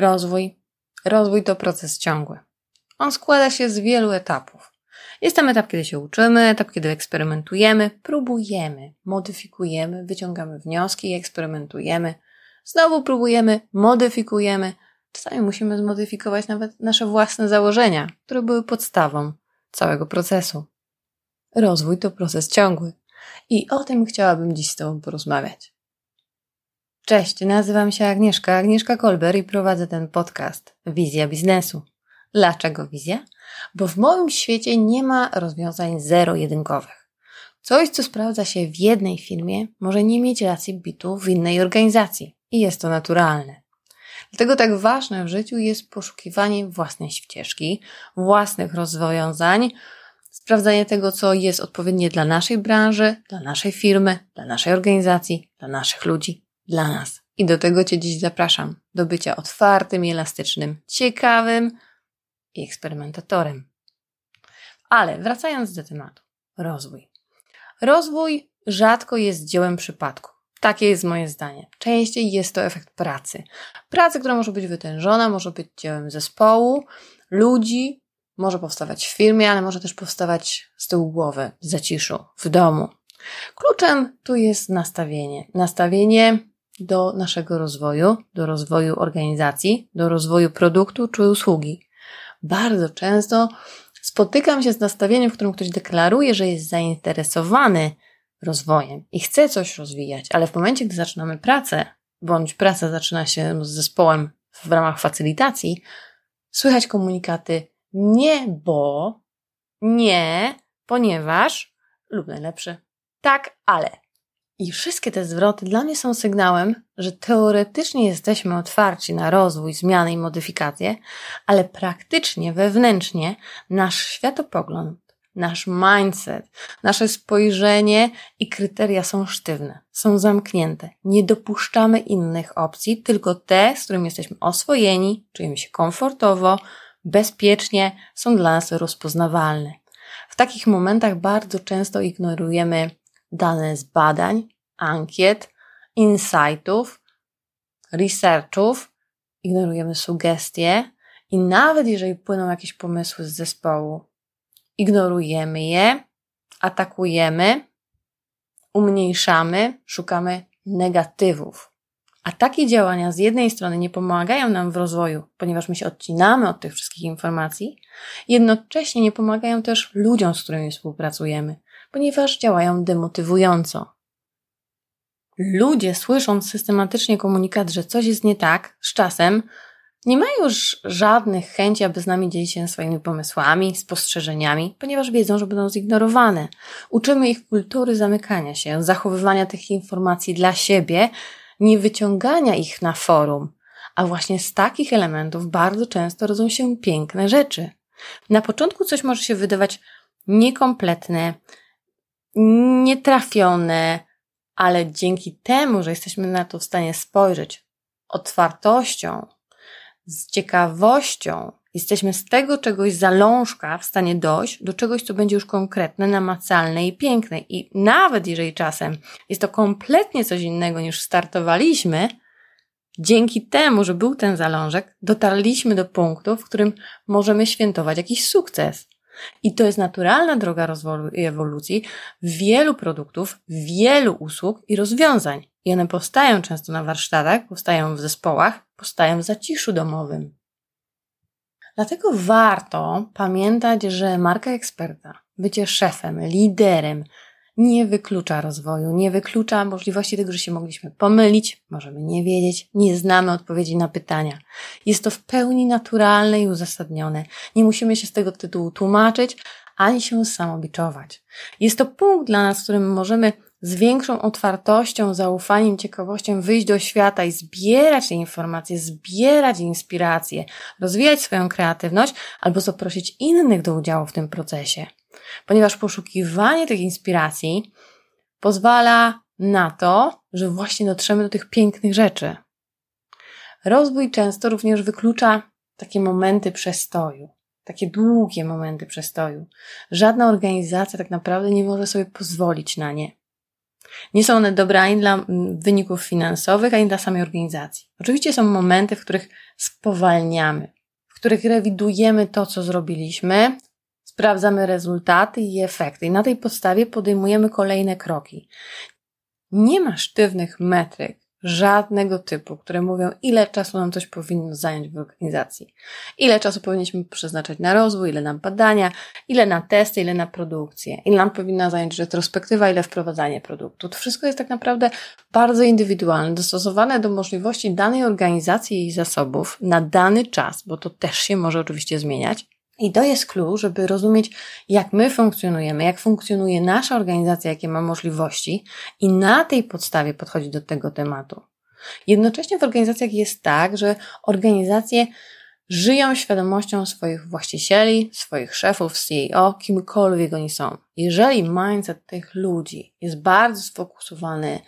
Rozwój. Rozwój to proces ciągły. On składa się z wielu etapów. Jest tam etap, kiedy się uczymy, etap, kiedy eksperymentujemy, próbujemy, modyfikujemy, wyciągamy wnioski eksperymentujemy. Znowu próbujemy, modyfikujemy. Czasami musimy zmodyfikować nawet nasze własne założenia, które były podstawą całego procesu. Rozwój to proces ciągły. I o tym chciałabym dziś z Tobą porozmawiać. Cześć, nazywam się Agnieszka, Agnieszka Kolber i prowadzę ten podcast Wizja Biznesu. Dlaczego wizja? Bo w moim świecie nie ma rozwiązań zero-jedynkowych. Coś, co sprawdza się w jednej firmie, może nie mieć racji bitu w innej organizacji. I jest to naturalne. Dlatego tak ważne w życiu jest poszukiwanie własnej ścieżki, własnych rozwiązań, sprawdzanie tego, co jest odpowiednie dla naszej branży, dla naszej firmy, dla naszej organizacji, dla naszych ludzi, dla nas. I do tego Cię dziś zapraszam, do bycia otwartym elastycznym, ciekawym i eksperymentatorem. Ale wracając do tematu, rozwój. Rozwój rzadko jest dziełem przypadku. Takie jest moje zdanie. Częściej jest to efekt pracy. Pracy, która może być wytężona, może być dziełem zespołu, ludzi, może powstawać w firmie, ale może też powstawać z tyłu głowy, w zaciszu, w domu. Kluczem tu jest nastawienie. Nastawienie do naszego rozwoju, do rozwoju organizacji, do rozwoju produktu czy usługi. Bardzo często spotykam się z nastawieniem, w którym ktoś deklaruje, że jest zainteresowany rozwojem i chce coś rozwijać, ale w momencie, gdy zaczynamy pracę, bądź praca zaczyna się z zespołem w ramach facylitacji, słychać komunikaty nie bo, nie, ponieważ lub najlepszy tak, ale. I wszystkie te zwroty dla mnie są sygnałem, że teoretycznie jesteśmy otwarci na rozwój, zmiany i modyfikacje, ale praktycznie, wewnętrznie nasz światopogląd, nasz mindset, nasze spojrzenie i kryteria są sztywne, są zamknięte. Nie dopuszczamy innych opcji, tylko te, z którymi jesteśmy oswojeni, czujemy się komfortowo, bezpiecznie, są dla nas rozpoznawalne. W takich momentach bardzo często ignorujemy dane z badań, ankiet, insightów, researchów, ignorujemy sugestie i nawet jeżeli płyną jakieś pomysły z zespołu, ignorujemy je, atakujemy, umniejszamy, szukamy negatywów. A takie działania z jednej strony nie pomagają nam w rozwoju, ponieważ my się odcinamy od tych wszystkich informacji, jednocześnie nie pomagają też ludziom, z którymi współpracujemy, ponieważ działają demotywująco. Ludzie, słysząc systematycznie komunikat, że coś jest nie tak, z czasem nie mają już żadnych chęci, aby z nami dzielić się swoimi pomysłami, spostrzeżeniami, ponieważ wiedzą, że będą zignorowane. Uczymy ich kultury zamykania się, zachowywania tych informacji dla siebie, nie wyciągania ich na forum. A właśnie z takich elementów bardzo często rodzą się piękne rzeczy. Na początku coś może się wydawać niekompletne, nietrafione, ale dzięki temu, że jesteśmy na to w stanie spojrzeć otwartością, z ciekawością, jesteśmy z tego czegoś zalążka w stanie dojść do czegoś, co będzie już konkretne, namacalne i piękne. I nawet jeżeli czasem jest to kompletnie coś innego niż startowaliśmy, dzięki temu, że był ten zalążek, dotarliśmy do punktu, w którym możemy świętować jakiś sukces. I to jest naturalna droga rozwoju i ewolucji wielu produktów, wielu usług i rozwiązań. I one powstają często na warsztatach, powstają w zespołach, powstają w zaciszu domowym. Dlatego warto pamiętać, że marka eksperta, bycie szefem, liderem, nie wyklucza rozwoju, nie wyklucza możliwości tego, że się mogliśmy pomylić, możemy nie wiedzieć, nie znamy odpowiedzi na pytania. Jest to w pełni naturalne i uzasadnione. Nie musimy się z tego tytułu tłumaczyć, ani się samobiczować. Jest to punkt dla nas, w którym możemy z większą otwartością, zaufaniem, ciekawością wyjść do świata i zbierać informacje, zbierać inspiracje, rozwijać swoją kreatywność albo zaprosić innych do udziału w tym procesie ponieważ poszukiwanie tych inspiracji pozwala na to, że właśnie dotrzemy do tych pięknych rzeczy. Rozwój często również wyklucza takie momenty przestoju, takie długie momenty przestoju. Żadna organizacja tak naprawdę nie może sobie pozwolić na nie. Nie są one dobre ani dla wyników finansowych, ani dla samej organizacji. Oczywiście są momenty, w których spowalniamy, w których rewidujemy to, co zrobiliśmy, sprawdzamy rezultaty i efekty, i na tej podstawie podejmujemy kolejne kroki. Nie ma sztywnych metryk, żadnego typu, które mówią, ile czasu nam coś powinno zająć w organizacji, ile czasu powinniśmy przeznaczać na rozwój, ile nam badania, ile na testy, ile na produkcję, ile nam powinna zająć retrospektywa, ile wprowadzanie produktu. To wszystko jest tak naprawdę bardzo indywidualne, dostosowane do możliwości danej organizacji i zasobów na dany czas, bo to też się może oczywiście zmieniać. I to jest klucz, żeby rozumieć, jak my funkcjonujemy, jak funkcjonuje nasza organizacja, jakie ma możliwości, i na tej podstawie podchodzić do tego tematu. Jednocześnie w organizacjach jest tak, że organizacje żyją świadomością swoich właścicieli, swoich szefów, CEO, kimkolwiek oni są. Jeżeli mindset tych ludzi jest bardzo sfokusowany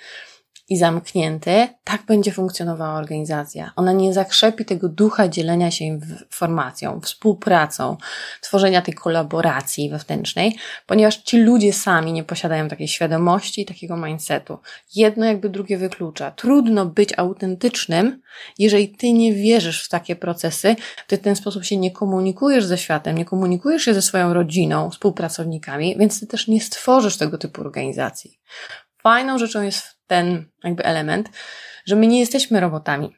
i zamknięty, tak będzie funkcjonowała organizacja. Ona nie zakrzepi tego ducha dzielenia się informacją, współpracą, tworzenia tej kolaboracji wewnętrznej, ponieważ ci ludzie sami nie posiadają takiej świadomości i takiego mindsetu. Jedno jakby drugie wyklucza. Trudno być autentycznym, jeżeli ty nie wierzysz w takie procesy, ty w ten sposób się nie komunikujesz ze światem, nie komunikujesz się ze swoją rodziną, współpracownikami, więc ty też nie stworzysz tego typu organizacji. Fajną rzeczą jest ten jakby element, że my nie jesteśmy robotami.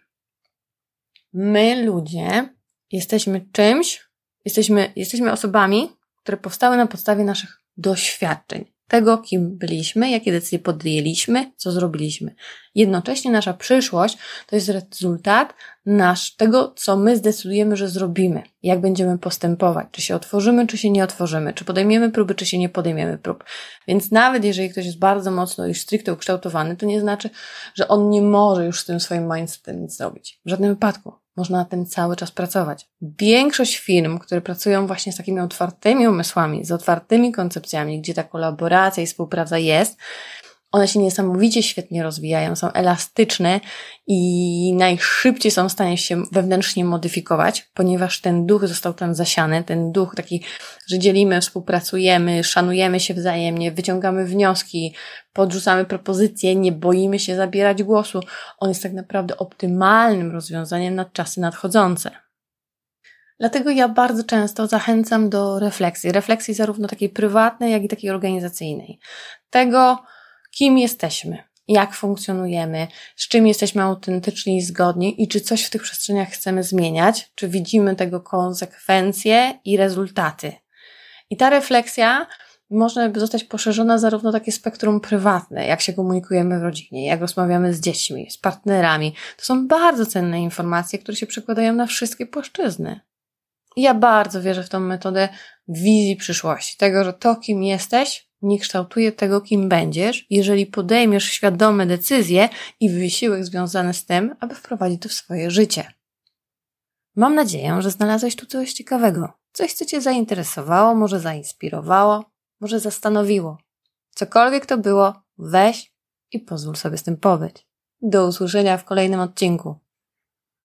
My, ludzie, jesteśmy czymś, jesteśmy, jesteśmy osobami, które powstały na podstawie naszych doświadczeń tego, kim byliśmy, jakie decyzje podjęliśmy, co zrobiliśmy. Jednocześnie nasza przyszłość to jest rezultat nasz, tego, co my zdecydujemy, że zrobimy, jak będziemy postępować, czy się otworzymy, czy się nie otworzymy, czy podejmiemy próby, czy się nie podejmiemy prób. Więc nawet jeżeli ktoś jest bardzo mocno i stricte ukształtowany, to nie znaczy, że on nie może już z tym swoim mindsetem nic zrobić. W żadnym wypadku. Można na tym cały czas pracować. Większość firm, które pracują właśnie z takimi otwartymi umysłami, z otwartymi koncepcjami, gdzie ta kolaboracja i współpraca jest, one się niesamowicie świetnie rozwijają, są elastyczne i najszybciej są w stanie się wewnętrznie modyfikować, ponieważ ten duch został tam zasiany, ten duch taki, że dzielimy, współpracujemy, szanujemy się wzajemnie, wyciągamy wnioski, podrzucamy propozycje, nie boimy się zabierać głosu. On jest tak naprawdę optymalnym rozwiązaniem na czasy nadchodzące. Dlatego ja bardzo często zachęcam do refleksji. Refleksji zarówno takiej prywatnej, jak i takiej organizacyjnej. Tego, kim jesteśmy, jak funkcjonujemy, z czym jesteśmy autentyczni i zgodni i czy coś w tych przestrzeniach chcemy zmieniać, czy widzimy tego konsekwencje i rezultaty. I ta refleksja może zostać poszerzona zarówno takie spektrum prywatne, jak się komunikujemy w rodzinie, jak rozmawiamy z dziećmi, z partnerami. To są bardzo cenne informacje, które się przekładają na wszystkie płaszczyzny. I ja bardzo wierzę w tą metodę wizji przyszłości, tego, że to, kim jesteś, nie kształtuje tego, kim będziesz, jeżeli podejmiesz świadome decyzje i wysiłek związany z tym, aby wprowadzić to w swoje życie. Mam nadzieję, że znalazłeś tu coś ciekawego, coś, co Cię zainteresowało, może zainspirowało, może zastanowiło. Cokolwiek to było, weź i pozwól sobie z tym pobyć. Do usłyszenia w kolejnym odcinku.